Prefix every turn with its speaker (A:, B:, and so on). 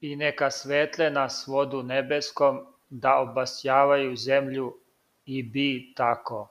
A: И нека светле на своду небеском да обасјавају земљу, и би тако